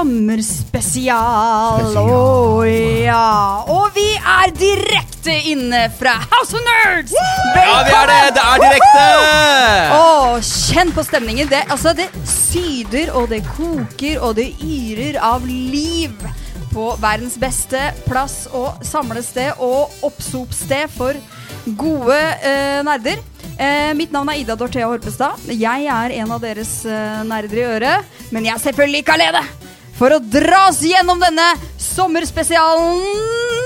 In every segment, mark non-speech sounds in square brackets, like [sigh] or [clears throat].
sommerspesial. Å ja. Og vi er direkte inne fra House of Nerds. Ja, vi er det! Det er direkte! Å, kjenn på stemningen. Det, altså, det syder, og det koker, og det yrer av liv på verdens beste plass og samlested og oppsopsted for gode eh, nerder. Eh, mitt navn er Ida Dorthea Horpestad. Jeg er en av deres eh, nerder i øret, men jeg er selvfølgelig ikke alene. For å dra oss gjennom denne sommerspesialen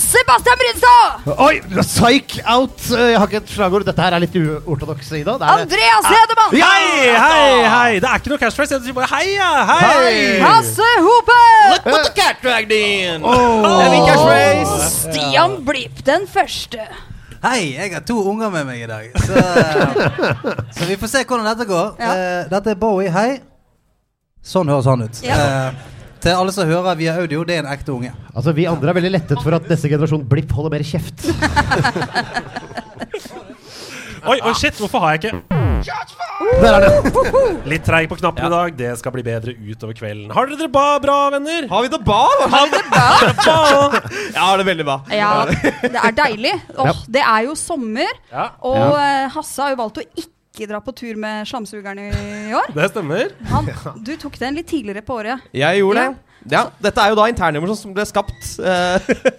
Sebastian Brynstad! Oi! Psych out! Eh, Jeg har ikke et slagord. Dette her er litt uortodoks, Ida. Det er. Andreas Hedemann! Ja! Hei, hei, hei! Det er ikke noe catchphrase. Jeg sier bare heia, hei! Hei! Hasse Hope! Look what the cat dragged in! Oh. Det er min catchphrase. Stian Blipp den første. Hei, jeg har to unger med meg i dag. Så, [laughs] så vi får se hvordan dette går. Ja. Uh, dette er Bowie. Hei. Sånn høres han ut. Ja. Eh, til alle som hører via audio, det er en ekte unge. Altså, Vi andre er veldig lettet for at neste generasjon Blipp holder mer kjeft. [laughs] Oi, oi, shit, hvorfor har jeg ikke Der er det. Litt treig på knappen i dag. Det skal bli bedre utover kvelden. Har dere det ba bra, venner? Har vi det bra? Har vi det Ba! [laughs] Jeg har det veldig bra. Ja, det er deilig. Åh, det er jo sommer, Ja, og eh, Hasse har jo valgt å ikke dra på tur med slamsugeren i år. det stemmer. Han, du tok den litt tidligere på året. Jeg gjorde det. Ja, Dette er jo da internnummer som ble skapt uh,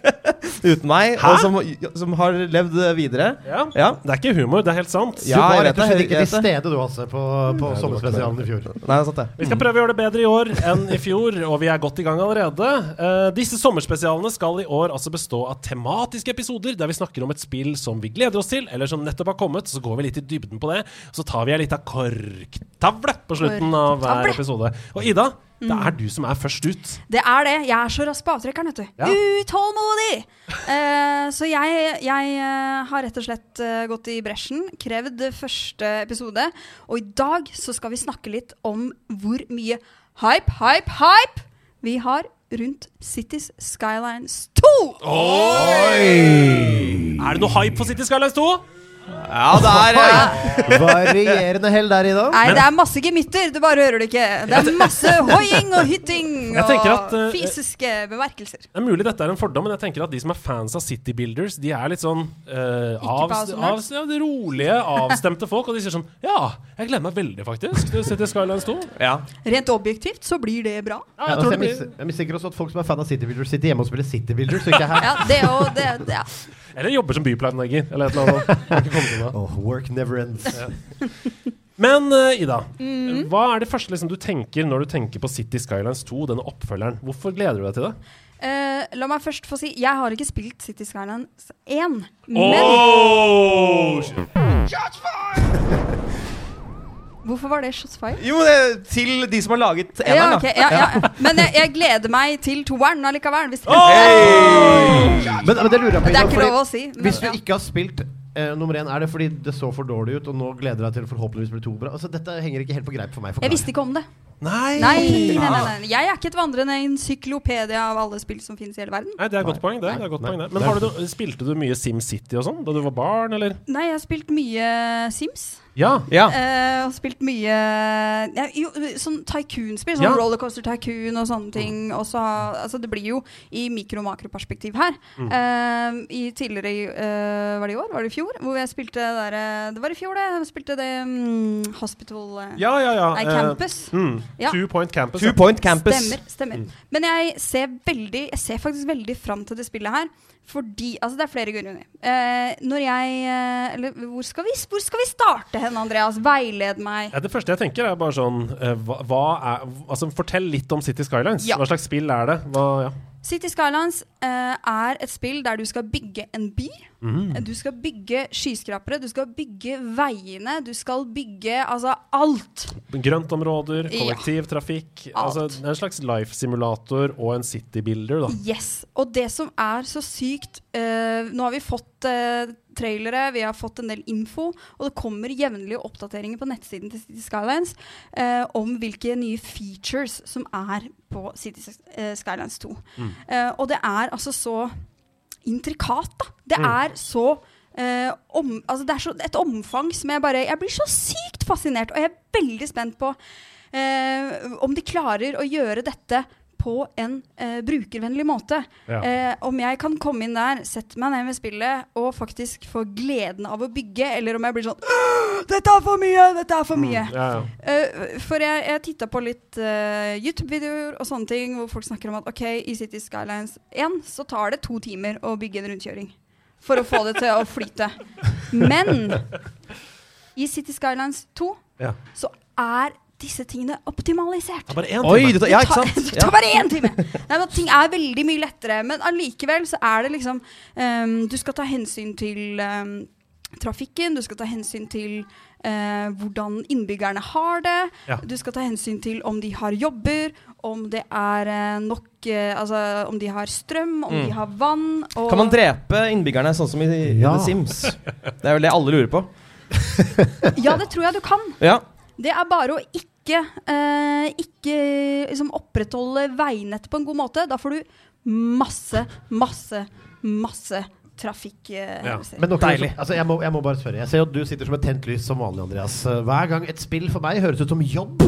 [laughs] uten meg, Hæ? og som, som har levd videre. Ja. Ja. Det er ikke humor, det er helt sant. Du Ja, var rett og slett ikke til stede, du, Hasse, på, på sommerspesialen i fjor. Nei, det sant det. Vi skal prøve å gjøre det bedre i år enn i fjor, og vi er godt i gang allerede. Uh, disse sommerspesialene skal i år altså bestå av tematiske episoder der vi snakker om et spill som vi gleder oss til, eller som nettopp har kommet. Så går vi litt i dybden på det. Så tar vi ei lita korktavle på slutten av hver episode. Og Ida, det er du som er først ut. Det er det. Jeg er så rask på avtrekkeren, vet du. Ja. Utålmodig! uh, [laughs] så jeg, jeg uh, har rett og slett uh, gått i bresjen, krevd første episode. Og i dag så skal vi snakke litt om hvor mye hype, hype, hype vi har rundt Cities Skylines 2. Er det noe hype for Cities Skylines 2? Ja, det er ja. Varierende hell der, Ida. Nei, det er masse gemytter, du bare hører det ikke. Det er masse hoiing og hytting og at, uh, fysiske bemerkelser. Det er mulig dette er en fordom, men jeg tenker at de som er fans av City Builders, de er litt sånn uh, av, av, ja, rolige, avstemte folk. Og de sier sånn Ja, jeg gleder meg veldig, faktisk, til City Skylines 2. ja. Rent objektivt så blir det bra. Ja, jeg altså, jeg, mis blir, jeg mistenker også at folk som er fan av City Builders, sitter hjemme og spiller City Builders, og ikke [laughs] her. Ja, det og det, det ja. eller jobber som byplanlegger, eller et eller annet. [laughs] Det. Oh, work never ends. [laughs] Men uh, Ida, Mm. hva er det første liksom, du tenker når du tenker på City Skylines 2, denne oppfølgeren? Hvorfor gleder du deg til det? Uh, la meg først få si Jeg har ikke spilt City Skylines 1. Men Oh! [laughs] hvorfor var det shots fire? Jo, det er til de som har laget Ja, okay, ok, ja, ja. Men jeg, jeg gleder meg til toeren allikevel. Hvis, Men, men det lurer jeg på, Det er Ida, ikke lov å si. Men, Hvis du ja. ikke har spilt eh, nummer én, er det fordi det så for dårlig ut, og nå gleder du deg til forhåpentligvis bli to bra? Altså, dette henger ikke helt på greip for meg. Jeg visste ikke om det. Nei. Nei, nei, nei, nei. Jeg er ikke et vandrende encyklopedia av alle spill som finnes i hele verden. Nei, det er et godt poeng, det. det, er godt poeng, det. Men har du, spilte du mye SimCity og sånn da du var barn, eller? Nei, jeg har spilt mye Sims. Ja. Ja. Uh, og spilt mye ja, jo, sånn tycoon-spill. Sånn Ja. Rollercoaster Tycoon og sånne ting. Og så altså, det blir jo i mikro-makroperspektiv her. Mm. Uh, I tidligere eh, Var det i år? Var det i fjor? Hvor jeg spilte det Det var i fjor, det. Jeg spilte det um, Hospital Ja, ja, ja. Nei, Campus. mm, Ja. Two Point Campus. Two. Point Campus. Stemmer. stemmer. Men jeg ser veldig Jeg ser faktisk veldig fram til det spillet her. Fordi Altså, det er flere grunner. Eh, når jeg eh, Eller hvor skal, vi, hvor skal vi starte hen, Andreas? Veiled meg. Ja, det første jeg tenker, er bare sånn eh, hva, hva er, altså, Fortell litt om City Skylines. Ja. Hva slags spill er det? Hva, ja. City Skylines eh, er et spill der du skal bygge en by. Mm. Du skal bygge skyskrapere, du skal bygge veiene, du skal bygge altså alt. Grøntområder, Ja. kollektivtrafikk. Alt. Altså en slags life-simulator og en city-builder, da. Yes. Og det som er så sykt uh, Nå har vi fått uh, trailere, vi har fått en del info, og det kommer jevnlige oppdateringer på nettsiden til City Skylines eh, om hvilke nye features som er på City eh, Skylines 2. Eh, og det er altså så intrikat, da. Det er så eh, om, altså det er så et omfang som jeg bare Jeg blir så sykt fascinert, og jeg er veldig spent på eh, om de klarer å gjøre dette på en eh, brukervennlig måte. Ja. Eh, om jeg kan komme inn der, sette meg ned med spillet og faktisk få gleden av å bygge, eller om jeg blir sånn Dette er for mye! Dette er for mye! Ja, ja. Eh, for jeg, jeg titta på litt eh, YouTube-videoer og sånne ting hvor folk snakker om at ok, i City Skylines 1 så tar det to timer å bygge en rundkjøring. For å få det til å flyte. [laughs] Men i City Skylines 2 Ja. så er disse tingene optimalisert. Det er Oi, [laughs] tar, ja, ikke sant? Det tar bare én time! Nei, men Ting er veldig mye lettere. Men allikevel så er det liksom um, Du skal ta hensyn til um, trafikken, du skal ta hensyn til uh, hvordan innbyggerne har det. Ja. Du skal ta hensyn til om de har jobber, om det er eh, nok eh, Altså om de har strøm, om Mm. de har vann. Og Kan man drepe innbyggerne sånn som i, i Ja. The Sims? Det er vel det alle lurer på. Ja, det tror jeg du kan. Ja. Det er bare å ikke, eh, ikke liksom opprettholde veinettet på en god måte. Da får du masse, masse, masse trafikkhendelser. Men nå, Deilig. Altså, jeg, må, jeg må bare spørre. Jeg ser jo at du sitter som et tent lys som vanlig, Andreas. Hver gang et spill for meg høres ut som jobb,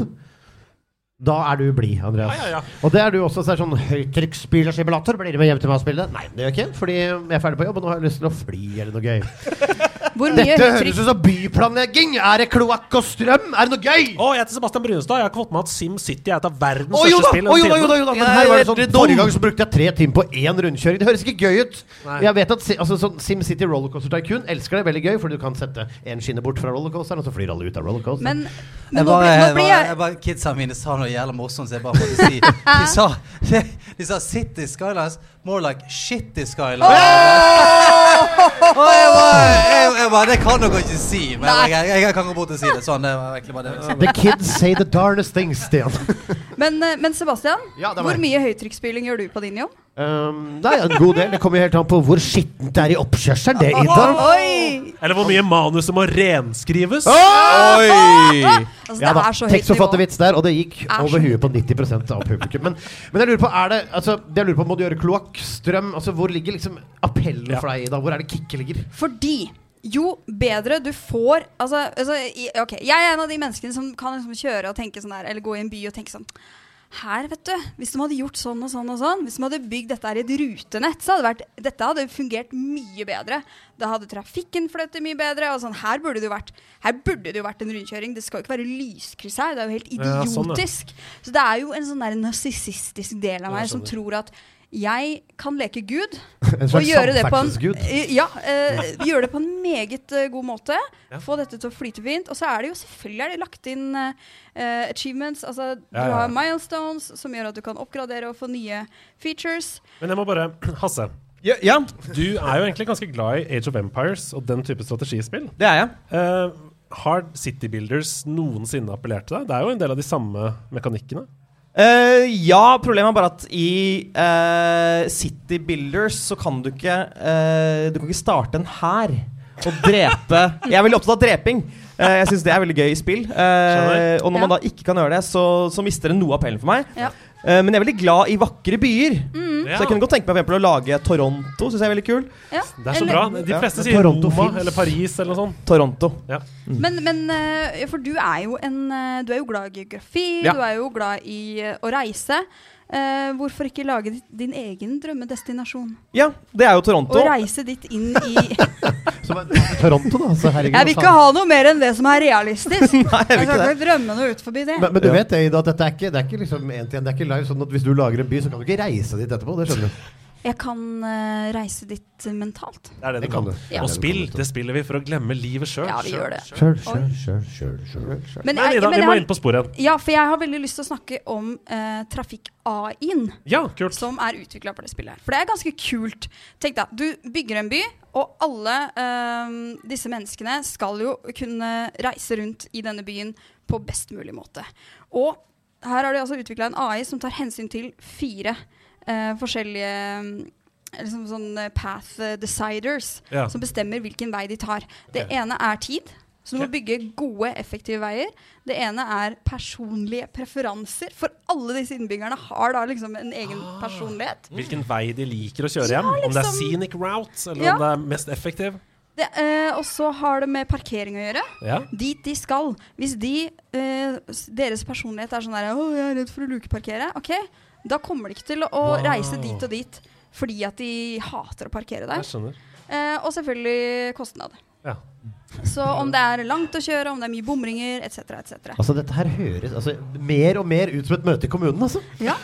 da er du blid, Andreas. Ja, ja, ja. Og det er du også. Så er sånn høytrykksspyl og. Blir du med hjem til meg og spille det? Nei, det gjør jeg ikke. Fordi jeg er ferdig på jobb, og nå har jeg lyst til å fly eller noe gøy. [laughs] Hvor mye Dette høres ut som byplanlegging! Er det kloakk og strøm? Er det noe gøy? Å, jeg heter Sebastian Brunestad. Jeg har ikke fått med at Sim City er et av verdens Å jo største da! spill. Å jo da, jo da, jo da. Men her var det sånn. Forrige gang så brukte jeg tre timer på én rundkjøring. Det høres ikke gøy ut. Nei. Jeg vet at si- altså, sånn SimCity Rollercoaster Tycoon elsker det veldig gøy, fordi du kan sette en skinne bort fra rollercoasteren, og så flyr alle ut av rollercoasteren. Men, Jeg men nå, bare, blir, nå jeg blir bare, jeg jeg bare, kidsa mine sa noe jævla morsomt, så jeg bare måtte si De sa, [laughs] de sa City Skylines, more like Shitty Skylines. [laughs] Og jeg bare, jeg, jeg bare Det kan dere ikke si, men jeg, jeg, kan gå bort og si det. Sånn, det var egentlig bare det. The kids say the darnest things, Stian. [laughs] Men, eh, men Sebastian, Ja, hvor mye høytrykksspyling gjør du på din jobb? Um, det er en god del. Det kommer helt an på hvor skittent det er i oppkjørselen, det, Ida. Oi! Eller hvor mye manuset må renskrives. Oi! Altså, det Ja det er så høyt nivå. tekstforfattervits der, og det gikk Er over huet på 90% av publikum. Men, men jeg lurer på, er det altså, det jeg lurer på, må du gjøre kloakk, strøm altså, Hvor ligger liksom appellen for deg, Ida? Hvor er det kicket ligger? Fordi jo bedre du får altså, altså, i- ok, Jeg er en av de menneskene som kan liksom kjøre og tenke sånn der, eller gå i en by og tenke sånn her, vet du, Hvis de hadde gjort sånn og sånn og sånn, hvis de hadde bygd dette her i et rutenett, så hadde vært, dette hadde fungert mye bedre. Da hadde trafikken flyttet mye bedre. og sånn, Her burde det jo vært Her burde det jo vært en rundkjøring. Det skal jo ikke være lyskryss her. Det er jo helt Ja, sånn, ja. idiotisk. Så det er jo en sånn narsissistisk del av meg som tror at jeg kan leke Gud. [laughs] En slags samferdselsgud? [laughs] eh, ja, eh, gjøre det på en meget uh, god måte. Ja. Få dette til å flyte fint. Og så er det jo selvfølgelig er det lagt inn eh, achievements. Altså, du Ja, ja, ja. har milestones som gjør at du kan oppgradere og få nye features. Men jeg må bare [clears throat] Hasse, Ja, ja, du er jo egentlig ganske glad i Age of Empires og den type strategispill. det er jeg. Uh, har City Builders noensinne appellert til deg? Det er jo en del av de samme mekanikkene. Eh, ja, problemet er bare at i uh, City Builders så kan du ikke uh, Du kan ikke starte en hær og drepe [laughs] Jeg er veldig opptatt av dreping. Eh, jeg syns det er veldig gøy i spill. Eh, og når man Ja. da ikke kan gjøre det, så, så mister det noe av appellen for meg. Ja. Eh, men jeg er veldig glad i vakre byer. Mm. Så jeg kunne godt tenke meg for eksempel å lage Toronto. Synes jeg er veldig kul Ja. Det er så Eller- bra. De fleste ja. sier Toronto Roma finnes. eller Paris eller noe sånt. Toronto. Ja. Men, men eh, For du er jo en eh, Du er jo glad i geografi, Ja. du er jo glad i å reise. Eh, hvorfor ikke lage din egen drømmedestinasjon? Ja, det er jo Toronto. Og reise dit inn i [laughs] Som er Toronto, da. Så herregud, Jeg vil ikke ha noe mer enn det som er realistisk. [laughs] Nei, jeg Jeg skal ikke det. drømme noe ut forbi det. men, men du Ja. vet det, Ida, at dette er ikke, det er ikke liksom en til en, det er ikke live. Sånn at hvis du lager en by, så kan du ikke reise dit etterpå. Det skjønner du. Jeg kan uh, reise dit eh, mentalt. Det er det, du kan kan. du. Ja. Og spill, det spiller vi for å glemme livet sjøl. Ja, vi gjør det. Sjøl, sjøl, sjøl. Men, Nei, jeg, vi må inn på sporet igjen. ja, for jeg har veldig lyst til å snakke om uh, trafikk-AI-en. Ja, kult. som er utvikla for det spillet. For det er ganske kult. Tenk deg, Du bygger en by, og alle uh, disse menneskene skal jo kunne reise rundt i denne byen på best mulig måte. Og her har de altså utvikla en AI som tar hensyn til fire øh, forskjellige liksom sånn øh, path deciders, Ja. som bestemmer hvilken vei de tar. Det okay. ene er tid. Så du må bygge gode, effektive veier. Det ene er personlige preferanser. For alle disse innbyggerne har da liksom en egen Ah. personlighet. Hvilken vei de liker å kjøre hjem. Om det er liksom- scenic routes, eller Ja. om det er mest effektiv. Det, eh, og så har det med parkering å gjøre. Ja. Dit de skal. Hvis de, eh, deres personlighet er sånn der Å, jeg er redd for å lukeparkere. Ok, da kommer de ikke til å Wow. reise dit og dit fordi at de hater å parkere der. Jeg. Eh, og selvfølgelig kostnad. Ja. Så om det er langt å kjøre, om det er mye bomringer etc., etc. Altså, dette her høres altså, mer og mer ut som et møte i kommunen, altså. Ja.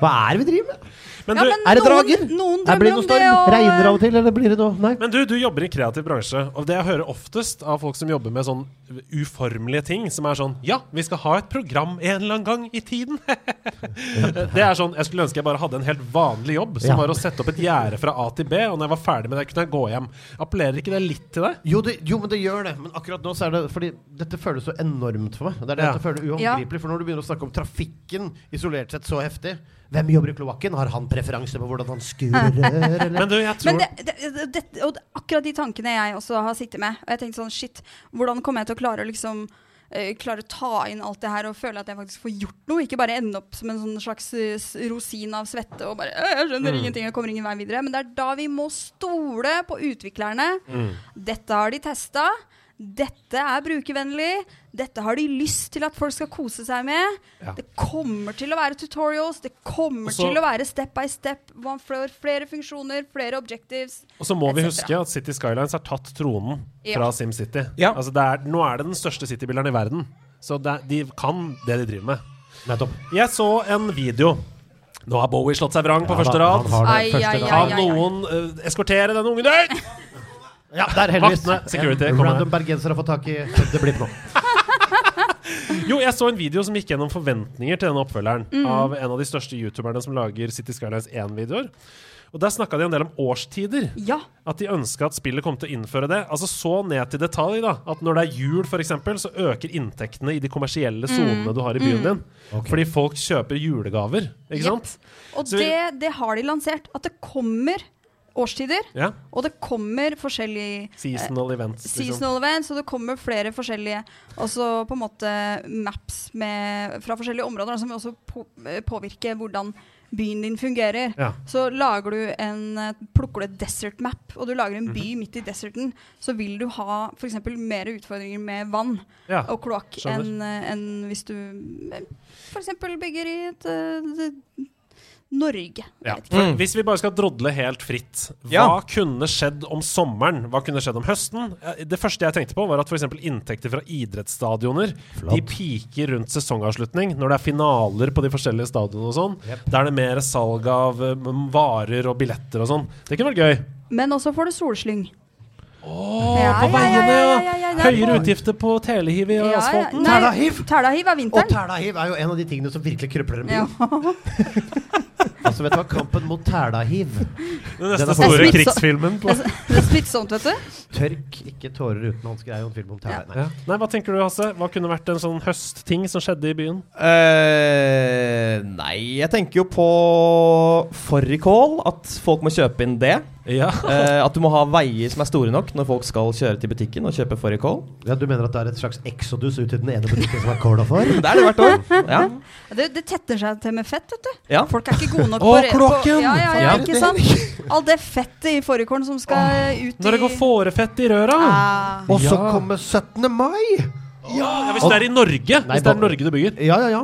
Hva er det vi driver med? Men ja, men er det drager? Noen Her blir det noe storm? det. Og, Regner det av og til, eller blir det noe Nei. Men du, du jobber i kreativ bransje, og det jeg hører oftest av folk som jobber med sånn uformelige ting, som er sånn Ja, vi skal ha et program en eller annen gang i tiden. [laughs] det er sånn Jeg skulle ønske jeg bare hadde en helt vanlig jobb, som Ja. var å sette opp et gjerde fra A til B, og når jeg var ferdig med det, kunne jeg gå hjem. Appellerer ikke det litt til deg? Jo, det, jo, men det gjør det. Men akkurat nå så er det Fordi dette føles så enormt for meg. Det er det Ja. jeg føler uhåndgripelig. For når du begynner å snakke om trafikken isolert sett så heftig Hvem jobber i kloakken? Har han preferanse på hvordan han skurer? Men du, jeg tror Men det, det, det, og det, akkurat de tankene jeg også har sittet med. Og jeg tenkte sånn, shit, hvordan kommer jeg til å klare å liksom eh, klare å ta inn alt det her og føle at jeg faktisk får gjort noe? Ikke bare ende opp som en sånn slags eh, rosin av svette og bare «Øh, Jeg skjønner ingenting, jeg kommer ingen vei videre. Men det er da vi må stole på utviklerne. Dette har de testa. Dette er brukervennlig. Dette har de lyst til at folk skal kose seg med. Ja. Det kommer til å være tutorials. Det kommer Også, til å være step by step. Man får flere funksjoner, flere objectives. Og så må vi huske at City Skylines har tatt tronen Ja. fra SimCity. Ja. Altså det er, nå er det den største citybilleren i verden. Så det, er- de kan det de driver med. Nettopp. Jeg så en video. Nå har Bowie slått seg vrang på Ja, første rad. Kan noen uh, eskortere denne ungen ut? Ja, der heldigvis. Vaktene, security, En kommer Random bergenser har fått tak i det blir nå. [laughs] Jo, jeg så en video som gikk gjennom forventninger til denne oppfølgeren. Mm. Av en av de største youtuberne som lager City Skylines 1-videoer. Og Der snakka de en del om årstider. Ja. At de ønska at spillet kom til å innføre det. Altså Så ned til detalj da at når det er jul, for eksempel, så øker inntektene i de kommersielle Mm. du har i byen din. Okay. Fordi folk kjøper julegaver. Ikke yep. sant? Og Så det, det har de lansert. At det kommer årstider, Ja. og det kommer forskjellige Seasonal events. Liksom. seasonal events, og det kommer flere forskjellige også på en måte maps med, fra forskjellige områder, som også på, eh, påvirker hvordan byen din fungerer. Ja. Så lager du en eh, plukker du et desert map, og du lager en by midt i deserten, så vil du ha f.eks. mer utfordringer med vann Ja. og kloakk enn en hvis du f.eks. bygger i et et Norge. Ja. Mm. Hvis vi bare skal drodle helt fritt, hva Ja. kunne skjedd om sommeren? Hva kunne skjedd om høsten? Det første jeg tenkte på, var at f.eks. inntekter fra idrettsstadioner De piker rundt sesongavslutning, når det er finaler på de forskjellige stadionene og sånn. Da er det mer salg av eh, varer og billetter og sånn. Det kunne vært gøy. Men også får du solslyng. Ja, på veiene, ja, er Høyere utgifter på telehiv i Ja, ja. asfalten. Tælahiv! Tælahiv er Og vinteren. tælahiv er jo en av de tingene som virkelig krøpler en bil. Ja. [laughs] Altså, vet du hva? Kampen mot tælahiv. Den neste Den store krigsfilmen. På. Det er smittsomt, vet du. Tørk ikke tårer uten hansker er jo en film om tæla. Nei. Ja. Nei, Hva tenker du, Hasse? Hva kunne vært en sånn høstting som skjedde i byen? Eh, nei, jeg tenker jo på fårikål. At folk må kjøpe inn det. Ja. [laughs] Eh, at du må ha veier som er store nok når folk skal kjøre til butikken og kjøpe fårikål. Ja, du mener at det er et slags exodus ut til den ene butikken som er kåla for? [laughs] Det er det hvert år. Ja. [laughs] Det, det tetter seg til med fett, vet du. ja. Folk er ikke gode nok på kloakken! på- Ja, ja, ja, Ja. ikke sant? All det fettet i fårikålen som skal ut i Når det går fårefett i røra! ah. Og så Ja. kommer 17. mai! Ja, Hvis det er i Norge! Nei, Hvis det er Norge du bygger. Ja, ja, ja.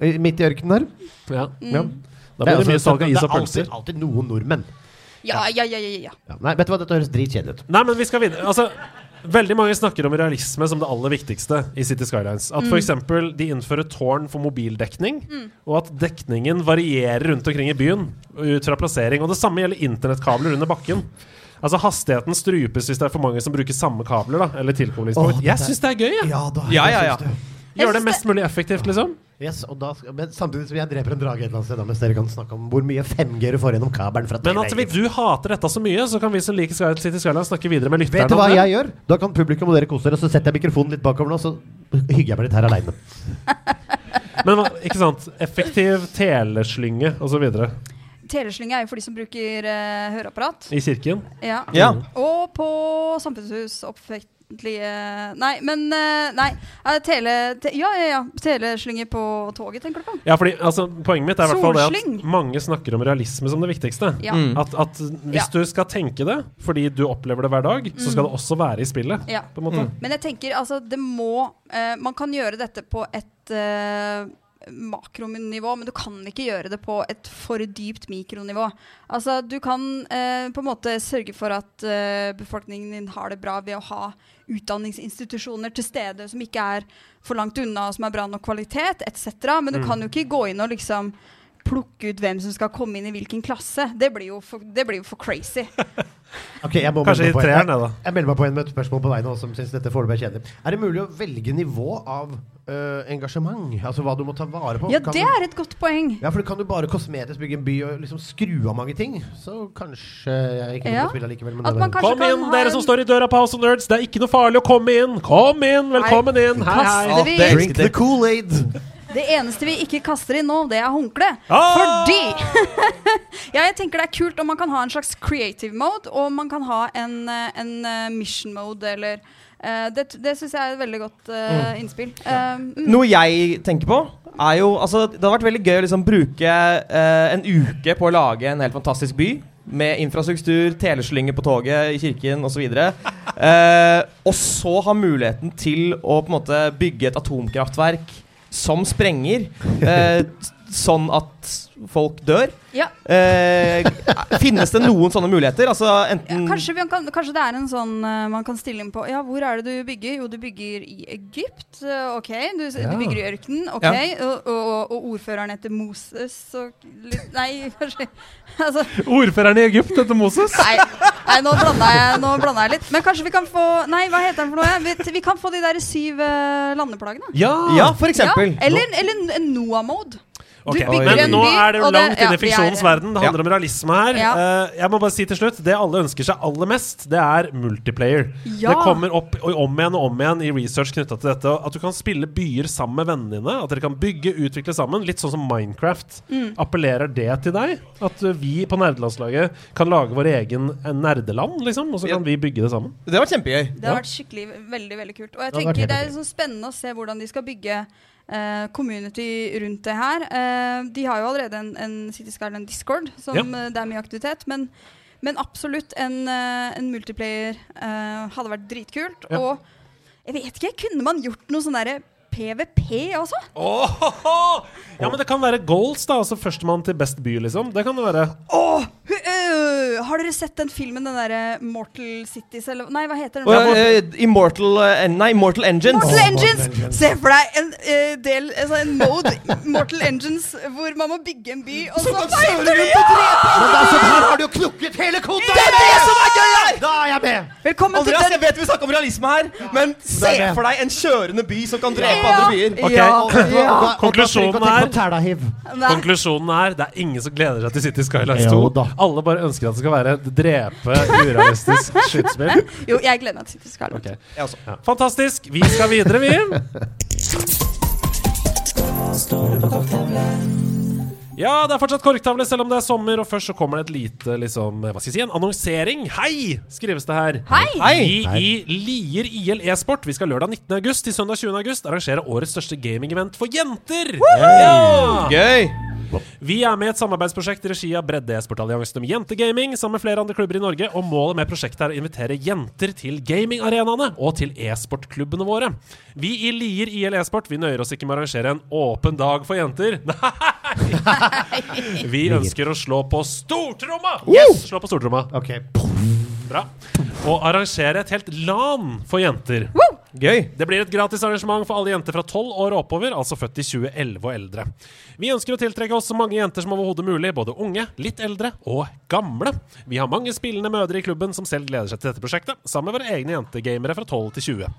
Midt i ørkenen der. Ja. Ja. Da blir det mye salg av is og Det er alltid, alltid noen nordmenn. Ja, ja, ja, ja, ja. Ja. Nei, vet du hva, dette høres dritkjedelig ut. Nei, men vi skal videre. Altså, Veldig mange snakker om realisme som det aller viktigste i City Skylines. At for eksempel de innfører tårn for mobildekning, og at dekningen varierer rundt omkring i byen ut fra plassering. Og det samme gjelder internettkabler under bakken. Altså Hastigheten strupes hvis det er for mange som bruker samme kabler. da Eller tilkoblingspunkt. Åh, Jeg syns det er gøy! jeg. Ja da. Ja, ja, ja. Gjør det mest mulig effektivt, liksom. Yes, og da, men samtidig som jeg dreper en drage et eller annet sted, da, mens dere kan snakke om hvor mye 5G du får gjennom kabelen fra Men at vi, du hater dette så mye, så kan vi som liker City Skylines snakke videre med lytterne. Vet du hva jeg gjør? Da kan publikum og dere kose dere, så setter jeg mikrofonen litt bakover nå, så hygger jeg meg litt her aleine. [laughs] Men ikke sant? Effektiv teleslynge osv. Teleslynge er jo for de som bruker uh, høreapparat. i kirken. Ja. Ja. Og på samfunnshus, offentlige Nei, men eh, Nei. eh, Tele... Te, ja, ja, ja. Teleslynge på toget, tenker du på? Ja, fordi altså, Poenget mitt er i hvert fall det at mange snakker om realisme som det viktigste. Ja. Mm. At, at hvis Ja. du skal tenke det fordi du opplever det hver dag, så skal det også være i spillet. ja. På en måte. Men jeg tenker altså, det må uh, Man kan gjøre dette på et eh, makronivå, men du kan ikke gjøre det på et for dypt mikronivå. Altså, du kan eh, på en måte sørge for at eh, befolkningen din har det bra ved å ha utdanningsinstitusjoner til stede som ikke er for langt unna, og som er bra nok kvalitet, etc. Men du kan jo ikke gå inn og liksom plukke ut hvem som skal komme inn i hvilken klasse. Det blir jo for, det blir jo for crazy. [laughs] okay, jeg må Kanskje i det, da. Jeg melder meg på en med et spørsmål på deg nå, som syns dette foreløpig er kjedelig. Er det mulig å velge nivå av øh, engasjement? Altså hva du må ta vare på? Ja, Kan det er et godt poeng. Ja, for du kan du bare kosmetisk bygge en by og liksom skru av mange ting. Så kanskje jeg ikke Ja. spille likevel. Men At man Kom inn, dere en- som står i døra på House of Nerds. Det er ikke noe farlig å komme inn. Kom inn! Velkommen inn! Hei, hei. Drink the Kool-Aid! Det eneste vi ikke kaster inn nå, det er håndkle. Ah! Fordi [laughs] Ja, jeg tenker det er kult om man kan ha en slags creative mode, og man kan ha en, eh, en eh, mission mode, eller uh, Det, det syns jeg er et veldig godt eh, innspill. Eh, mm. Noe jeg tenker på, er jo altså, Det hadde vært veldig gøy å liksom bruke uh, en uke på å lage en helt fantastisk by. Med infrastruktur, teleslynger på toget, i kirken osv. [laughs] Eh, og så ha muligheten til å på en måte bygge et atomkraftverk som sprenger. Eh, sånn at folk dør. ja, Eh, finnes det noen sånne muligheter? Altså ja, kanskje, kan, kanskje det er en sånn uh, man kan stille inn på Ja, hvor er det du bygger? Jo, du bygger i Egypt. Uh, ok. Du, Ja. du bygger i ørkenen. Ok. Og, og, og ordføreren heter Moses og litt Nei, kanskje [laughs] Altså Ordføreren i Egypt heter Moses. Nei, nei nå blanda jeg, nå blanda jeg litt. Men kanskje vi kan få Nei, hva heter den for noe? Vi, vi kan få de der syv uh, landeplagene. Ja! Ja, for eksempel. Ja, eller, eller en Noah-mode. Ok, Du Men en nå er det langt inn i fiksjonens verden. Det handler om realisme her. Ja. Eh, jeg må bare si til slutt Det alle ønsker seg aller mest, det er multiplayer. Ja. Det kommer opp og om igjen og om igjen i research knytta til dette. At du kan spille byer sammen med vennene dine. At dere kan bygge, utvikle sammen. Litt sånn som Minecraft. Mm. Appellerer det til deg? At vi på nerdelandslaget kan lage vår egen eh, nerdeland, liksom? Og så Ja. kan vi bygge det sammen? Det har vært kjempegøy. Det har vært skikkelig veldig veldig kult. Og jeg Det tenker helt Det er sånn spennende å se hvordan de skal bygge eh, community rundt det her. Uh, de har jo allerede en, en City Skyline Discord, som Ja. eh, det er mye aktivitet. Men, men absolutt en, en multiplayer hadde vært dritkult. Ja. Og jeg vet ikke, kunne man gjort noe sånn derre PVP også? Åh! Ja, men det kan være goals, da. Altså førstemann til best by, liksom. Det kan det være. Åh, hu- øh, har dere sett den filmen, den derre Mortal Cities, eller Nei, hva heter den? Oh, ja, uh, Immortal uh, Nei, Mortal Engines. Mortal oh, Engines! Mortal Engines. Se for deg en eh, del, altså en mode Mortal Engines hvor man må bygge en by, og så fighter du! Men altså, her har du jo knukket hele koden! Det er det som er gøy her! Da er jeg med! Velkommen til Andreas, den jeg vet vi snakker om realisme her, men se for deg en kjørende by som kan drepe Ja. andre byer. Ok. Ja, [laughs] ja. Konklusjonen er-. Konklusjonen er det er ingen som gleder seg til City Skylines 2. Jo. Alle bare ønsker at det skal være et drepe urealistisk [laughs] skytespill. Jo, jeg gleder meg til City Skylines. Okay. Fantastisk. Vi skal videre, vi. [laughs] Ja, det er fortsatt korktavle selv om det er sommer, og først så kommer det et lite liksom, hva skal jeg si, en annonsering. Hei, skrives det her. Hei! Hei! Vi i Lier IL e-sport Vi skal lørdag 19. august til søndag 20. august arrangere årets største gaming-event for jenter. Ja! Gøy! Vi er med i et samarbeidsprosjekt i regi av Bredde e-sportalliansen om jentegaming sammen med flere andre klubber i Norge, og målet med prosjektet er å invitere jenter til gamingarenaene og til e-sportklubbene våre. Vi i Lier IL e-sport vi nøyer oss ikke med å arrangere en åpen dag for jenter. [laughs] Nei! Vi ønsker å slå på stortromma! Yes! Slå på stortromma. Ok. Bra. Og arrangere et helt LAN for jenter. Gøy. Det blir et gratis arrangement for alle jenter fra 12 år og oppover, altså født i 2011 og eldre. Vi ønsker å tiltrekke oss så mange jenter som overhodet mulig, både unge, litt eldre og gamle. Vi har mange spillende mødre i klubben som selv gleder seg til dette prosjektet, sammen med våre egne jentegamere fra 12 til 20.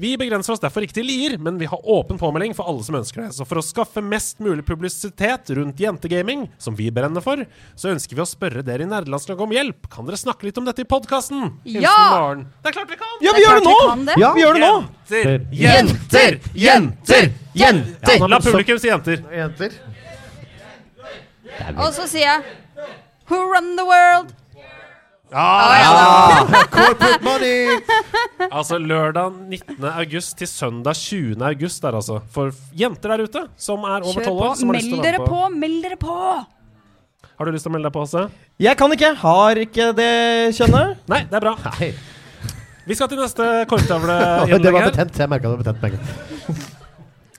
Vi begrenser oss derfor ikke til Lier, men vi har åpen påmelding for alle som ønsker det. Så for å skaffe mest mulig publisitet rundt jentegaming, som vi brenner for, så ønsker vi å spørre dere i Nerdelandslaget om hjelp. Kan dere snakke litt om dette i podkasten? Ja! Det er klart vi kan! Ja, vi gjør det vi det. Ja, vi gjør det nå! Jenter! Jenter! Jenter! Jenter! La publikum si jenter. Jenter. Og så sier jeg Who run the world? Ja, [laughs] Corporate money! Altså lørdag 19. august til søndag 20. august der, altså. For jenter der ute som er over 12 år. Meld dere på. på, meld dere på! Har du lyst til å melde deg på, Hasse? Jeg kan ikke. Har ikke det kjønnet. Nei, det er bra. Nei, Vi skal til neste korktavle. [laughs] det var betent. Jeg merka det var betent med.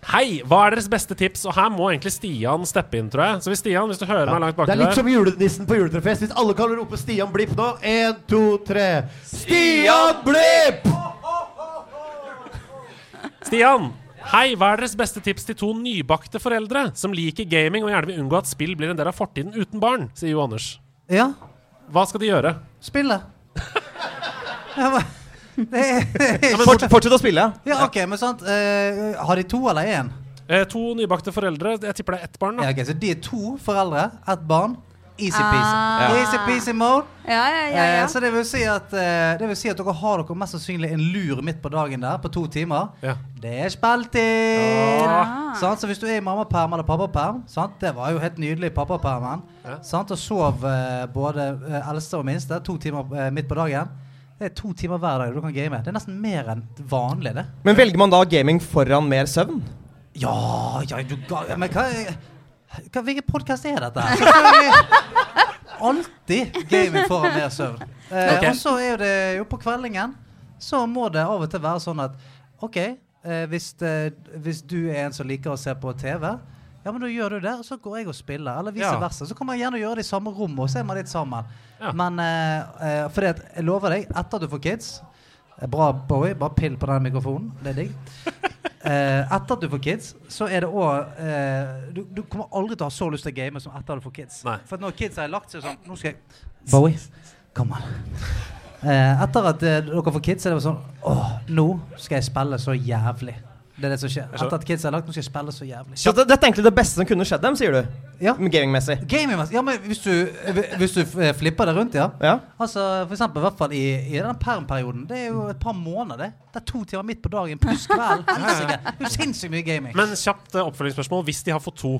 Hei, hva er deres beste tips? Og her må egentlig Stian steppe inn, tror jeg. Så hvis Stian, hvis du hører meg langt Det er litt der som julenissen på juletrefest. Hvis alle kan rope Stian Blipp nå. Én, to, tre. Stian Blipp! Stian! Hei, hva er deres beste tips til to nybakte foreldre som liker gaming og gjerne vil unngå at spill blir en del av fortiden uten barn? Sier Jo Anders. Ja, Hva skal de gjøre? spille. [laughs] Ja, det er, Fort, fortsett å spille. ja, OK, men sant eh, Har de to eller én? Eh, to nybakte foreldre. Jeg tipper det er ett barn. Ja, da ok, så de er to foreldre, ett barn. Easy-peasy. Ah. Easy-peasy mode. Ja, ja, ja. Eh, så det vil, si at, eh, det vil si at dere har dere mest sannsynlig en lur midt på dagen der på to timer. Ja. Det er spilltid! Ah. Sant? Så hvis du er i mammaperm eller pappaperm sant? Det var jo helt nydelig i pappapermen. Ja. Og sov eh, både eh, eldste og minste to timer eh, midt på dagen. Det er to timer hver dag du kan game. Det er nesten mer enn vanlig, det. Men velger man da gaming foran mer søvn? Ja, ja, du ga Men hva, hva Hvilken podkast er dette her? Alltid gaming foran mer søvn. Eh, okay. Og så er det jo på kveldingen så må det av og til være sånn at OK, eh, hvis, det, hvis du er en som liker å se på TV, ja, men da gjør du det, og så går jeg og spiller. Eller vice Ja. versa. Så kan man gjerne gjøre det i samme rom, og så er man litt sammen. Ja. Men uh, uh, fordi at jeg lover deg, etter at du får kids eh, Bra, Bowie. Bare pill på den mikrofonen. Det er digg. Uh, [laughs] etter at du får kids, så er det òg uh, du, du kommer aldri til å ha så lyst til å game som etter at du får kids. Nei. For når kids har lagt seg sånn Nå skal jeg Bowie, kom an. Uh, etter at dere får kids, er det sånn Åh, nå skal jeg spille så jævlig. Det er det som skjer. Etter at kids har lagt, nå skal jeg spille så jævlig. Så det, dette er egentlig det beste som kunne skjedd dem, sier du? Ja. Gamingmessig. Gaming, ja, men hvis du, hvis du eh, flipper det rundt, ja. Ja. Altså, for eksempel, i hvert fall i, i den permperioden. Det er jo et par måneder, det. Det er to timer midt på dagen pluss kveld. [laughs] Helsike. Det er jo sinnssykt mye gaming. Men kjapt eh, oppfølgingsspørsmål. Hvis de har fått to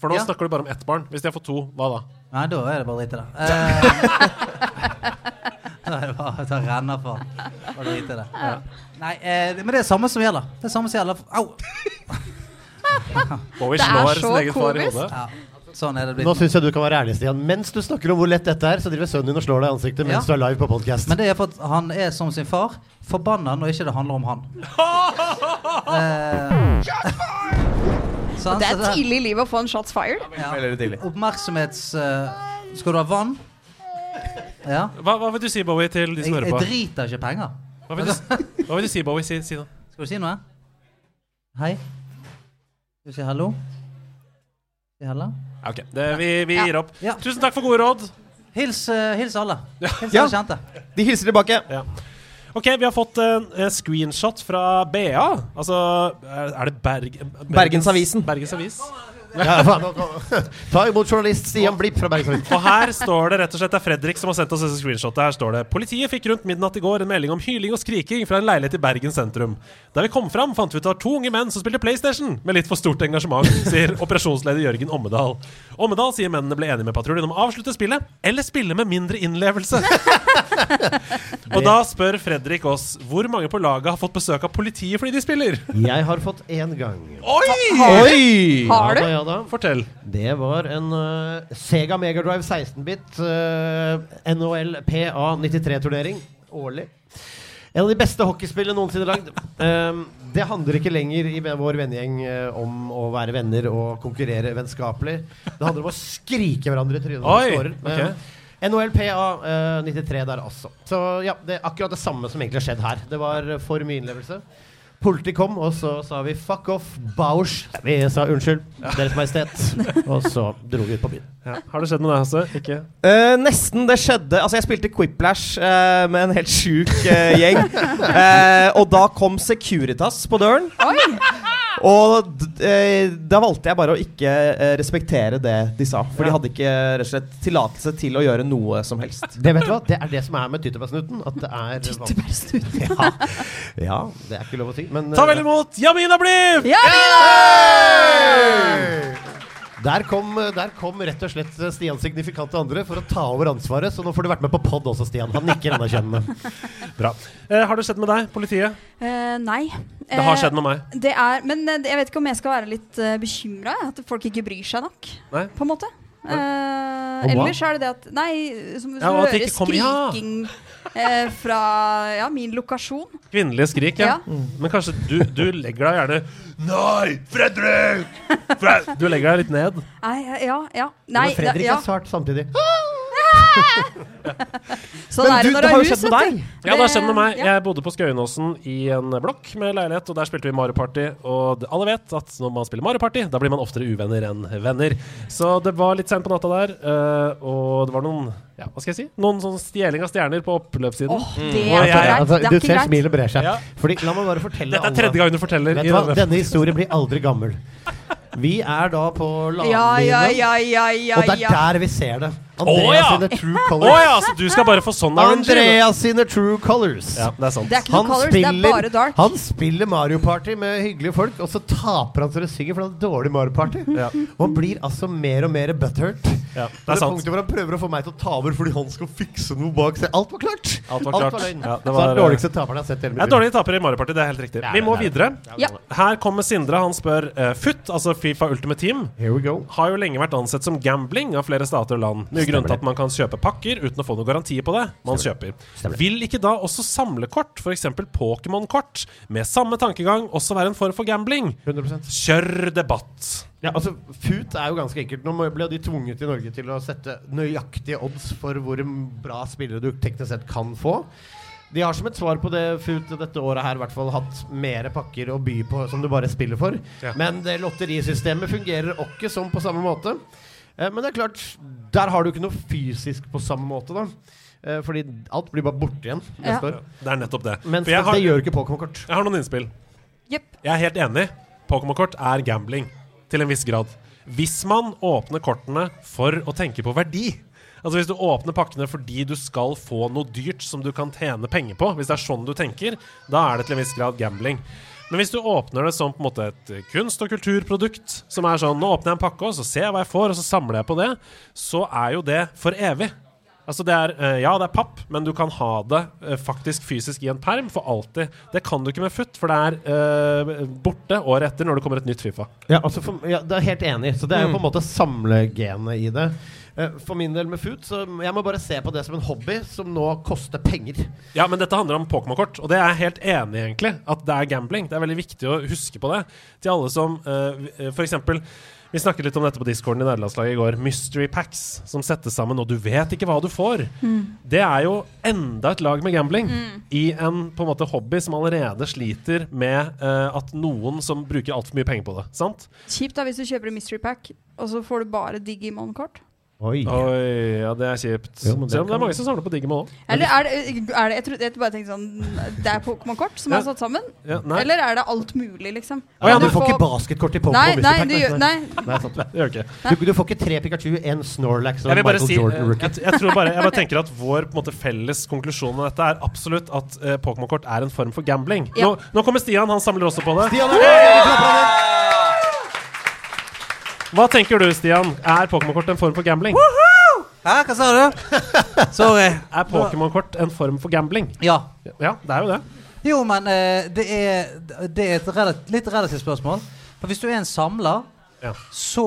For nå Ja. snakker du bare om ett barn. Hvis de har fått to, hva da? Nei, da er det bare å drite i det. [laughs] [laughs] [laughs] Det bare renner for drite i det. Nei, eh, men det er samme som gjelder. Det er samme som gjelder. Au! Bowie Det er slår så sin egen far i komisk. hodet. Ja, sånn er det Nå blitt. syns jeg du kan være ærlig, Stian. Mens du snakker om hvor lett dette er, så driver sønnen din og slår deg i ansiktet mens Ja. du er live på podkast. Men det er for at han er som sin far, forbanna når ikke det handler om han. Eh, sant? Det Så er tidlig i livet å få en shots fired. Ja. Veldig tidlig. Oppmerksomhets... eh, skal du ha vann? Ja. Hva, hva vil du si, Bowie, til de Jeg, som hører jeg driter ikke penger. Hva vil, du, hva vil du si, Bowie? Si, si noe. Skal du si noe? Hei? Skal du si hallo? Si hallo? Ok, det, vi, vi Ja. gir opp. Ja. Tusen takk for gode råd. Hils, uh, hils alle. Hils Ja. alle kjente. De hilser tilbake. Ja. Ok, vi har fått en eh, screenshot fra BA. Altså, er det Berg, Bergensavisen. Bergens Avis. Ja, faen, nå- nå- [laughs] Ta imot journalist Stian Blipp fra Bergensavisen. Og her står det rett og slett Det er Fredrik som har sendt oss dette screenshotet. Her står det Politiet fikk rundt midnatt i går en melding om hyling og skriking fra en leilighet i Bergen sentrum. Da vi kom fram, fant vi ut at det var to unge menn som spilte PlayStation med litt for stort engasjement, sier operasjonsleder Jørgen Ommedal. Ommedal sier mennene ble enige med patruljen om å avslutte spillet, eller spille med mindre innlevelse. [laughs] og da spør Fredrik oss hvor mange på laget har fått besøk av politiet fordi de spiller. Jeg har fått én gang. Oi! Har du? Ja da, ja da. Fortell. Det var en uh, Sega Megadrive 16-bit uh, NHL PA 93-turnering årlig. En av de beste hockeyspillene noensinne lagd. Um, det handler ikke lenger i vår vennegjeng eh, om å være venner og konkurrere vennskapelig. Det handler om å skrike hverandre i trynet. når man scorer. ok. Um, NHL PA eh, 93 der også. Så ja, det er akkurat det samme som egentlig har skjedd her. Det var eh, for mye innlevelse. Politiet kom, og så sa vi 'fuck off, Bausch'. Vi sa unnskyld, Deres Majestet. [laughs] Og så dro vi ut på byen. Ja. Har det skjedd med deg, Hasse? Ikke? Uh, nesten. Det skjedde Altså, jeg spilte Quiplash uh, med en helt sjuk uh, gjeng. [laughs] Eh, og da kom Securitas på døren. Oi! Og eh, da valgte jeg bare å ikke eh, respektere det de sa. For de hadde ikke rett og slett tillatelse til å gjøre noe som helst. Det vet du hva, det er det som er med tyttebærsnuten. At det er Tyttebærsnuten. [laughs] Ja. ja, det er ikke lov å si, men Ta vel imot Jamina Bliv! Ja, Der kom, der kom rett og slett Stian signifikant til andre for å ta over ansvaret. Så nå får du vært med på pod også, Stian. Han nikker anerkjennende. [laughs] Bra. Eh, har det skjedd med deg, politiet? Eh, nei. Det har Eh, skjedd med meg. Det er, men eh, jeg vet ikke om jeg skal være litt uh, bekymra. At folk ikke bryr seg nok. Nei. På en måte. Eh, ellers er det det at Nei, som, Ja, som og hører skriking ja. Eh, fra ja, min lokasjon. Kvinnelige skrik, ja. Ja. Men kanskje du, du legger deg gjerne Nei, Fredrik! Fred du legger deg litt ned. Nei, ja, ja. Nei, Men Fredrik ja. er svart samtidig. [laughs] Sånn Men du, det det har jo skjedd med deg. Ja, det har skjedd med meg. Jeg bodde på Skøyenåsen i en blokk med leilighet, og der spilte vi Mario Party. Og alle vet at når man spiller Mario Party, da blir man oftere uvenner enn venner. Så det var litt seint på natta der, eh, og det var noen ja, hva skal jeg si? Noen sånn stjeling av stjerner på oppløpssiden. Åh, det er jeg- ikke greit. Altså, Det er du ser smilet brer seg. Ja. Fordi, la meg bare fortelle Dette er tredje gang du forteller. Vet i du hva? denne- Denne historien blir aldri gammel. Vi er da på Ja, ja, ja, ja, ja, og det er ja. der vi ser det. Andreas oh, ja. sine true colors. ja, så du skal bare få sånn? Andreas sine true colors. Ja, det er sant. Det er ikke han, colors, det er bare dark. han spiller Mario Party med hyggelige folk, og så taper han så det synger, for han har dårlig Mario Party. Ja. Og han blir altså mer og mer butthurt. Ja, Det det er er sant. punktet hvor han prøver å få meg til å ta over fordi han skal fikse noe bak seg. Alt var klart! Alt var klart. løgn. Ja, det så var- dårligste taperen jeg har sett hele mitt er liv. dårlig taper i Mario Party, det er helt riktig. Ja, Vi må er videre. Ja. Her kommer Sindre. Han spør uh, FUT, altså Fifa Ultimate Team, Here we go. har jo lenge vært ansett som gambling av flere stater og land. Mye grunn til at man kan kjøpe pakker uten å få noen garantier på det man kjøper. Stemmer. Vil ikke da også samlekort, f.eks. Pokémon-kort, med samme tankegang også være en form for gambling? 100% Kjør debatt! Ja, altså, FUT er jo ganske enkelt. Nå ble de tvunget i Norge til å sette nøyaktige odds for hvor bra spillere du teknisk sett kan få. De har som et svar på det FUT dette året her i hvert fall hatt mer pakker å by på som du bare spiller for. Ja. Men det lotterisystemet fungerer ikke som på samme måte. Eh, men det er klart, der har du ikke noe fysisk på samme måte, da. Eh, fordi alt blir bare borte igjen neste Ja. år. Det er nettopp det. Men har, det gjør ikke Pokémon-kort. jeg har noen innspill. Yep. Jeg er helt enig. Pokémon-kort er gambling. Til en viss grad. Hvis man åpner kortene for å tenke på verdi Altså Hvis du åpner pakkene fordi du skal få noe dyrt som du kan tjene penger på, hvis det er sånn du tenker, da er det til en viss grad gambling. Men hvis du åpner det som på en måte et kunst- og kulturprodukt, som er sånn Nå åpner jeg en pakke, og så ser jeg hva jeg får, og så samler jeg på det, så er jo det for evig. Altså det er, eh, Ja, det er papp, men du kan ha det eh, faktisk fysisk i en perm for alltid. Det kan du ikke med FUT, for det er uh, borte året etter når det kommer et nytt Fifa. Ja, altså for, ja, det er helt enig. Så det er jo på en måte samlegenet i det. For min del med FUT, så jeg må bare se på det som en hobby som nå koster penger. Ja, men dette handler om Pokémon-kort, og det er jeg helt enig i, egentlig. At det er gambling. Det er veldig viktig å huske på det. Til alle som uh, eksempel vi snakket litt om dette på discorden i nederlandslaget i går. Mystery packs som settes sammen, og du vet ikke hva du får. Det er jo enda et lag med gambling i en på en måte hobby som allerede sliter med uh, at noen som bruker altfor mye penger på det. Sant? Kjipt da hvis du kjøper en mystery pack, og så får du bare Digimon-kort. Oi. Oi, ja, det er kjipt. Jo, det Selv om det er mange som samler på Digimon òg. Eller er det, er det Jeg trodde jeg bare tenkte sånn Det er Pokémon-kort som Ja. er satt sammen? Ja, nei, Eller er det alt mulig, liksom? Å ja, Kan du får ikke basketkort i Pokémon Nei, nei, du nei. nei. Nei, sant. det gjør ikke. Du, du får ikke tre Pikachu, en Snorlax og Jeg Michael si Jordan eh, Rookie. jeg, jeg tror bare Jeg bare [laughs] tenker at vår på måte, felles konklusjon med dette er absolutt at uh, Pokémon-kort er en form for gambling. Ja. Nå, nå kommer Stian, han samler også på det. Stian, er det? Vi klapper av den. Hva tenker du, Stian? Er Pokémon-kort en form for gambling? Hæ, hva sa du? [laughs] Sorry. Er Pokémon-kort en form for gambling? Ja. Ja, det er jo det. Jo, men eh, det, er, det er et relativt, litt relativt spørsmål. For hvis du er en samler, Ja. så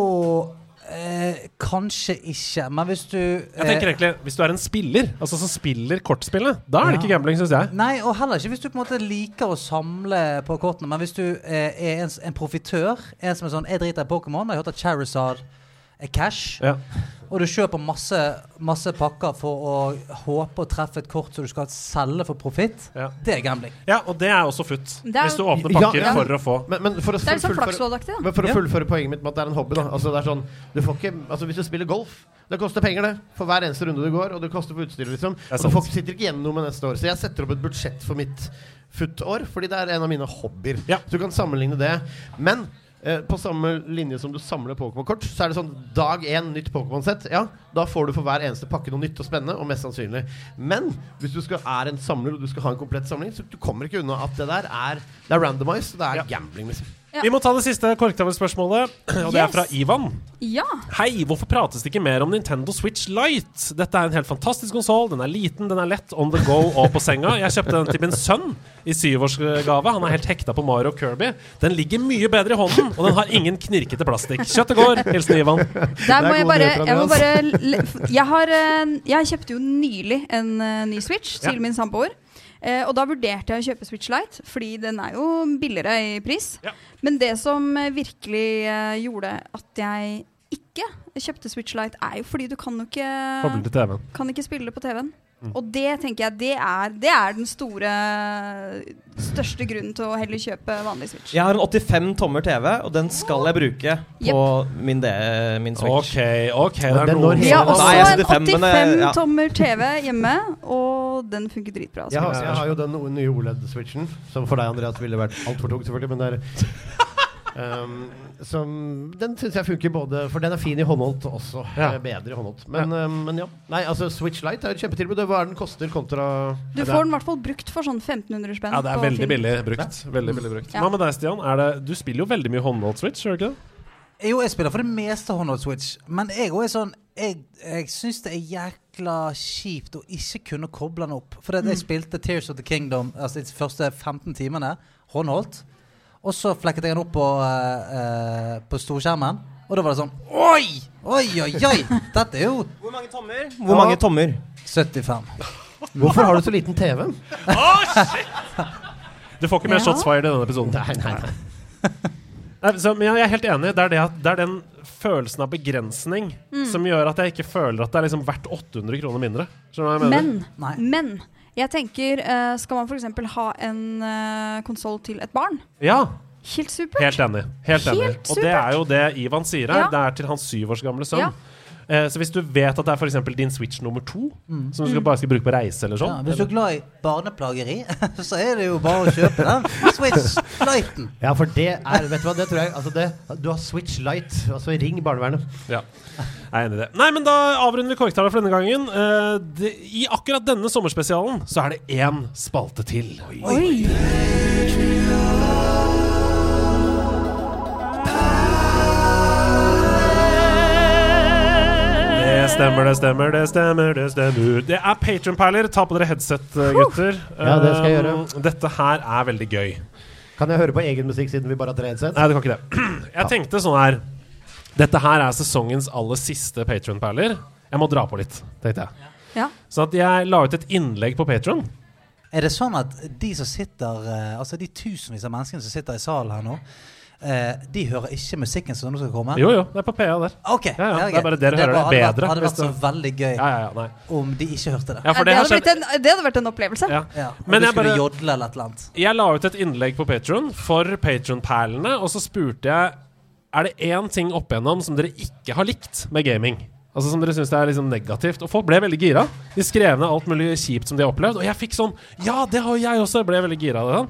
eh, kanskje ikke. Men hvis du Jeg eh, tenker egentlig Hvis du er en spiller, altså som spiller kortspillet, da er det Ja. ikke gambling, syns jeg. Nei, og heller ikke hvis du på en måte liker å samle på kortene. Men hvis du eh, er en, en profitør, en som er sånn Jeg driter i Pokémon, jeg har hørt at Charizard er cash. Ja. Og du kjøper masse, masse pakker for å håpe å treffe et kort som du skal selge for profitt. Ja. Det er gambling. ja, og det er også futt. Er- Hvis du åpner pakker ja. for å få Men, men for å Det er litt sånn flaksloddaktig, da. Men for å fullføre poenget mitt med at det er en hobby, da. Altså det er sånn, du får ikke, altså Hvis du spiller golf Det koster penger, det. For hver eneste runde du går. Og det koster for utstyret, liksom. folk Og sitter ikke igjen noe med neste år. Så jeg setter opp et budsjett for mitt futt år fordi det er en av mine hobbyer. Ja. Så du kan sammenligne det. Men eh, på samme linje som du samler Pokémon-kort, så er det sånn dag én nytt Pokémon-sett. Ja, da får du for hver eneste pakke noe nytt og spennende, og mest sannsynlig. Men hvis du skal, er en samler og du skal ha en komplett samling, så du kommer ikke unna at det der er Det er randomized. Det er Ja. gambling, liksom. Vi må ta det siste korktavlespørsmålet, og det er fra Ivan. Ja. Hei, hvorfor prates det ikke mer om Nintendo Switch Lite? Dette er en helt fantastisk konsoll. Den er liten, den er lett, on the go og på senga. Jeg kjøpte den til min sønn i syvårsgave. Han er helt hekta på Mario og Kirby. Den ligger mye bedre i hånden, og den har ingen knirkete plastikk. Kjøttet går. Hilsen Ivan. Der må jeg bare, jeg må bare Jeg har eh, Jeg kjøpte jo nylig en eh, ny Switch til Ja. min samboer. Eh, og da vurderte jeg å kjøpe Switch Lite, fordi den er jo billigere i pris. Ja. Men det som eh, virkelig eh, gjorde at jeg ikke kjøpte Switch Lite, er jo fordi du kan jo ikke, kan ikke spille på TV-en. Mm. Og det tenker jeg det er, det er den store største grunnen til å heller kjøpe vanlig Switch. Jeg har en 85 tommer TV, og den skal jeg bruke på min, de, min Switch. OK, ok. Vi har også en 85 men, eh, ja. tommer TV hjemme, og den funker dritbra. Jeg har, altså. jeg har jo den nye OLED-switchen, som for deg, Andreas, ville vært altfor tung, selvfølgelig. Men det er um, som, Den syns jeg funker både For den er fin i håndholdt også. Ja. eh, Bedre i håndholdt. Men ja. Um, men ja. Nei, altså Switch Lite er et kjempetilbud. Hva er den koster kontra Du får den i hvert fall brukt for sånn 1500 spenn. Ja, det er på veldig billig brukt. Veldig billig brukt. Ja. Med deg, Stian? Er det, du spiller jo veldig mye håndholdt Switch, gjør du ikke det? Jo, jeg spiller for det meste håndholdt Switch, men jeg òg er sånn Jeg, jeg syns det er jækla kjipt å ikke kunne koble den opp. For Mm. jeg spilte Tears of the Kingdom altså de første 15 timene håndholdt. Og så flekket jeg den opp på, uh, eh, på storskjermen, og da var det sånn Oi! Oi, oi, oi! Dette er jo Hvor mange tommer? Hvor mange tommer? 75. Hvorfor har du så liten TV? Du får ikke mer Ja. shots fired i denne episoden. Nei, nei, nei. Nei, så, men jeg er helt enig. Det er, det, at, det er den følelsen av begrensning Mm. som gjør at jeg ikke føler at det er liksom verdt 800 kroner mindre. Skjønner du hva jeg mener? Men, men jeg tenker eh, Skal man f.eks. ha en uh, konsoll til et barn? Ja, Helt supert. helt enig. Helt Helt enig. Og det supert. er jo det Ivan sier her. Ja. Det er til hans syv års gamle sønn. Ja. Eh, så hvis du vet at det er eksempel din Switch nummer to, som du skal bare skal bruke på reise eller Ja, sånn hvis du er glad i barneplageri, [laughs] så er det jo bare å kjøpe den Switch Lighten. Ja, for det er Vet du hva, det tror jeg altså det, Du har Switch Light, Altså ring barnevernet. Ja, jeg er enig i det. Nei, men da avrunder vi korktallet for denne gangen. Eh, det, I akkurat denne sommerspesialen så er det én spalte til. Oi. Oi. Det stemmer, det stemmer, det stemmer, det stemmer. Det er Patronperler. Ta på dere headset, eh, gutter. Ja, det skal jeg Eh, gjøre. Dette her er veldig gøy. Kan jeg høre på egen musikk siden vi bare har tre headset? Nei, du kan ikke det. [clears throat] Jeg tenkte sånn her Dette her er sesongens aller siste Patronperler. Jeg må dra på litt, tenkte jeg. Ja. Så at jeg la ut et innlegg på Patron. Er det sånn at de som sitter eh, Altså de tusenvis av menneskene som sitter i salen her nå, de hører ikke musikken som nå skal komme? Jo, jo, det er på PA der. Okay. Ja, ja, det er bare dere hører det hadde vært- hadde vært så veldig gøy Ja, ja, ja, nei. om de ikke hørte det. Ja, for det, det hadde skjedd blitt en, det hadde vært en opplevelse. ja. Ja, Men du jeg skulle bare- jodle eller et eller annet. Jeg la ut et innlegg på Patron for Patron-perlene, og så spurte jeg Er det én ting opp igjennom som dere ikke har likt med gaming. Altså Som dere syns er liksom negativt. Og folk ble veldig gira. De skrev ned alt mulig kjipt som de har opplevd. Og jeg fikk sånn Ja, det har jeg også! Jeg ble veldig gira det. sånn.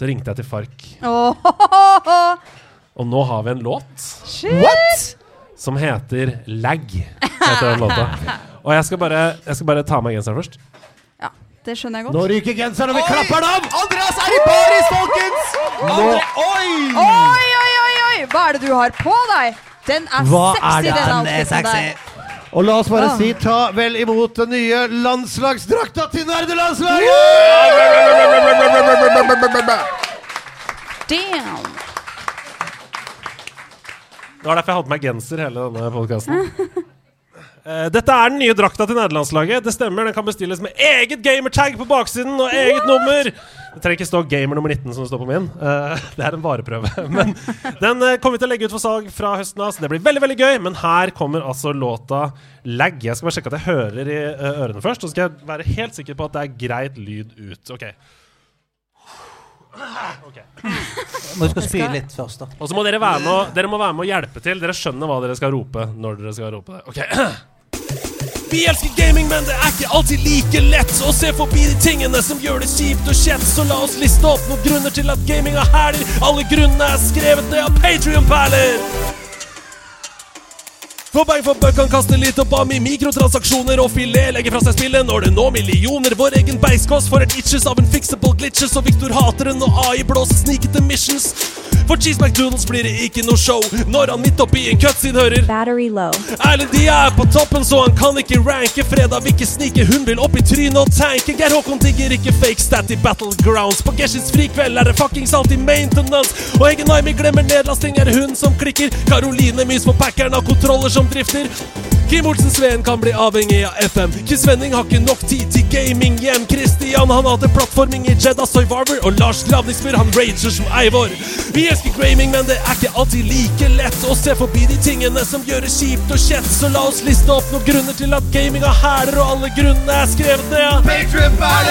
Så ringte jeg til Fark. Oh. Og nå har vi en låt shit! som heter Lag. Heter den låta. Og jeg skal bare, jeg skal bare ta av meg genseren først. Ja, det skjønner jeg godt. Nå ryker genseren, og vi klapper den av! Andreas er i baris, folkens! Andre, oi! Oi, oi, oi, oi! Hva er det du har på deg? Den er Hva sexy, er den Den outfiten der. Og la oss bare Ah. si ta vel imot den nye landslagsdrakta til nerdelandslaget! Damn. Det var derfor jeg hadde på meg genser hele denne podkasten. [laughs] dette er den nye drakta til nederlandslaget. Det stemmer, Den kan bestilles med eget gamertag på baksiden og eget nummer. Det trenger ikke stå gamer nummer 19 som det står på min. Eh, [laughs] det er en vareprøve. [laughs] Men den eh, kommer vi til å legge ut for salg fra høsten av, så det blir veldig veldig gøy. Men her kommer altså låta Lag. Jeg skal bare sjekke at jeg hører i eh, ørene først. Og så skal jeg være helt sikker på at det er greit lyd ut. Ok. Okay. Må huske å spy litt først, da. Og så må dere være med, å- dere må være med og hjelpe til. Dere skjønner hva dere skal rope når dere skal rope det. Ok Vi elsker gaming, men det er ikke alltid like lett å se forbi de tingene som gjør det kjipt og kjett. Så la oss liste opp noen grunner til at gaming er herlig. Alle grunnene er skrevet ned av Patrion-perler. For bang for buck kan kaste litt opp av mi mikrotransaksjoner og filet legger fra seg spillet når det når millioner. Vår egen beiskost får et itches av en fixable glitches, og Victor hater det når AI blåser snikete missions. For Cheese McDoodles blir det ikke noe show når han midt oppi en cutscene hører Battery low. Erlend de er på toppen, så han kan ikke ranke. Fredag vil ikke snike, hun vil opp i trynet og tanke. Geir Håkon digger ikke fake stat i battlegrounds. På Geshins frikveld er det fuckings alltid maintenance. Og Egen Naimi glemmer nedlasting, er hun som klikker. Karoline mys på packeren av kontroller som drifter. Kim Olsen Sveen kan bli avhengig av FM. Chris Venning har ikke nok tid til gaming hjem. Christian han hadde plattforming i Jedda Survivor, og Lars Gravningsbyr han rager som Eivor. Vi elsker graming, men det er ikke alltid like lett å se forbi de tingene som gjør det kjipt og kjett. Så la oss liste opp noen grunner til at gaming har hæler, og alle grunnene er skrevet ned.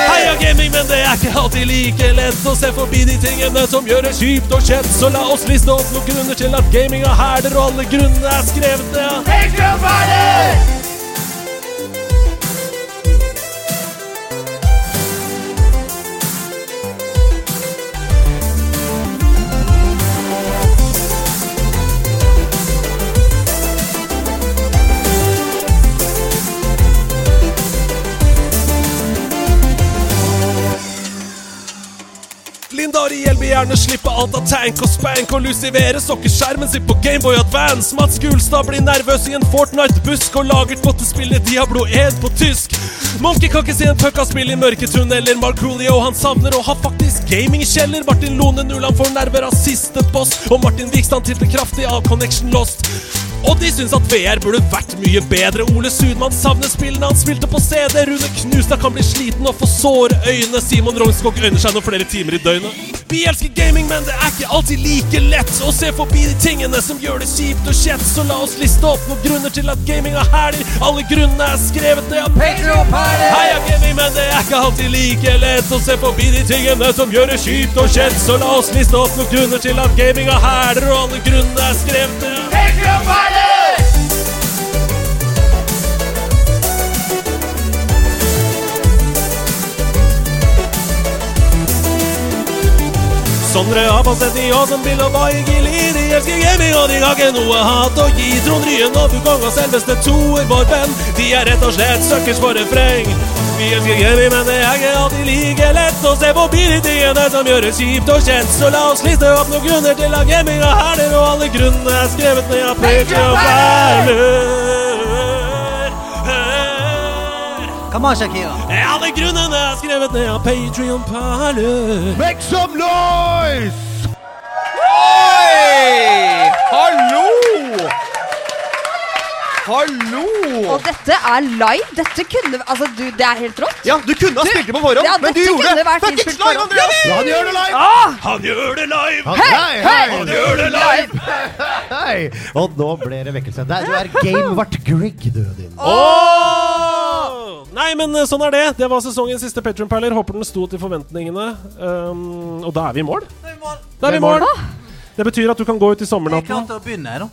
Heia gaming, men det er ikke alltid like lett å se forbi de tingene som gjør det kjipt og kjett. Så la oss liste opp noen grunner til at gaming har hæler, og alle grunnene er skrevet ned. Ariel vil gjerne slippe alt av tank og spank og lusivere sokkeskjermen sin på Gameboy Advance. Mats Gulstad blir nervøs i en Fortnite-busk og lager pottespillet Diablo 1 på tysk. Monkey kan ikke se en pucka spille i mørke tunneler. Marcoolio han savner å ha faktisk gamingkjeller. Martin Lone Nuland får nerver av siste boss, og Martin Vikstad titter kraftig av Connection Lost. Og de syns at VR burde vært mye bedre. Ole Sudmann savner spillene han spilte på CD. Rune Knustad kan bli sliten og få såre øyne. Simon Rognskog øyner seg noen flere timer i døgnet. Vi elsker gaming, men det er ikke alltid like lett å se forbi de tingene som gjør det kjipt og kjett. Så la oss liste opp noen grunner til at gaming er herlig. Alle grunnene er skrevet ned av Patreon-perler. Heia gaming, men det er ikke alltid like lett å se forbi de tingene som gjør det kjipt og kjett. Så la oss liste opp noen grunner til at gaming er herlig, og alle grunnene er skrevet ned av Sondre har på sett i åsen bil og Baigili De elsker gaming og de har ikke noe hat å gi. Trond Ryen og Bukong og selveste Toer, vår venn. De er rett og slett suckers for refreng. Vi elsker gaming, men det er ikke alltid like lett Å se de tingene som gjør det kjipt og kjent. Så la oss liste opp noen grunner til at gaming er herlig Og alle grunnene er skrevet ned av Patreon-perler Come on, Shakira. Alle grunnene er skrevet ned av Patreon-perler Make some noise! Oi! Hallo! Hallo! Og dette er live. Dette kunne Altså, du, det er helt rått. Ja, du kunne ha spilt det på forhånd, Ja, men du gjorde det fuckings live. Andreas! Ja, han gjør det live! Han gjør det live! Han, hei, hei! Han gjør det live! Hei! Og nå ble det vekkelse. Der, du er gamevart Grieg, du, din. Åh! Nei, men eh, sånn er det. Det var sesongens siste Patron-perler. Håper den sto til forventningene. Um, og da er vi i mål. Da er vi i mål. Det betyr at du kan gå ut i Jeg sommernatten. klarte å begynne, her, da.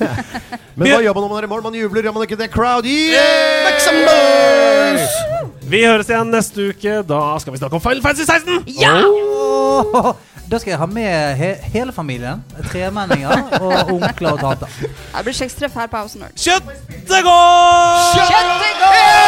[laughs] Men hva gjør man når man er i mål? Man jubler, gjør man ikke det? Crowd, yeah! Make some noise! Vi høres igjen neste uke. Da skal vi snakke om Final Fantasy 16! Ja! Oh! Da skal jeg ha med he hele familien. Tremenninger og onkler og tanter. Det blir kjekstreff her på House Nerd. Kjøttet går! Kjøttet går!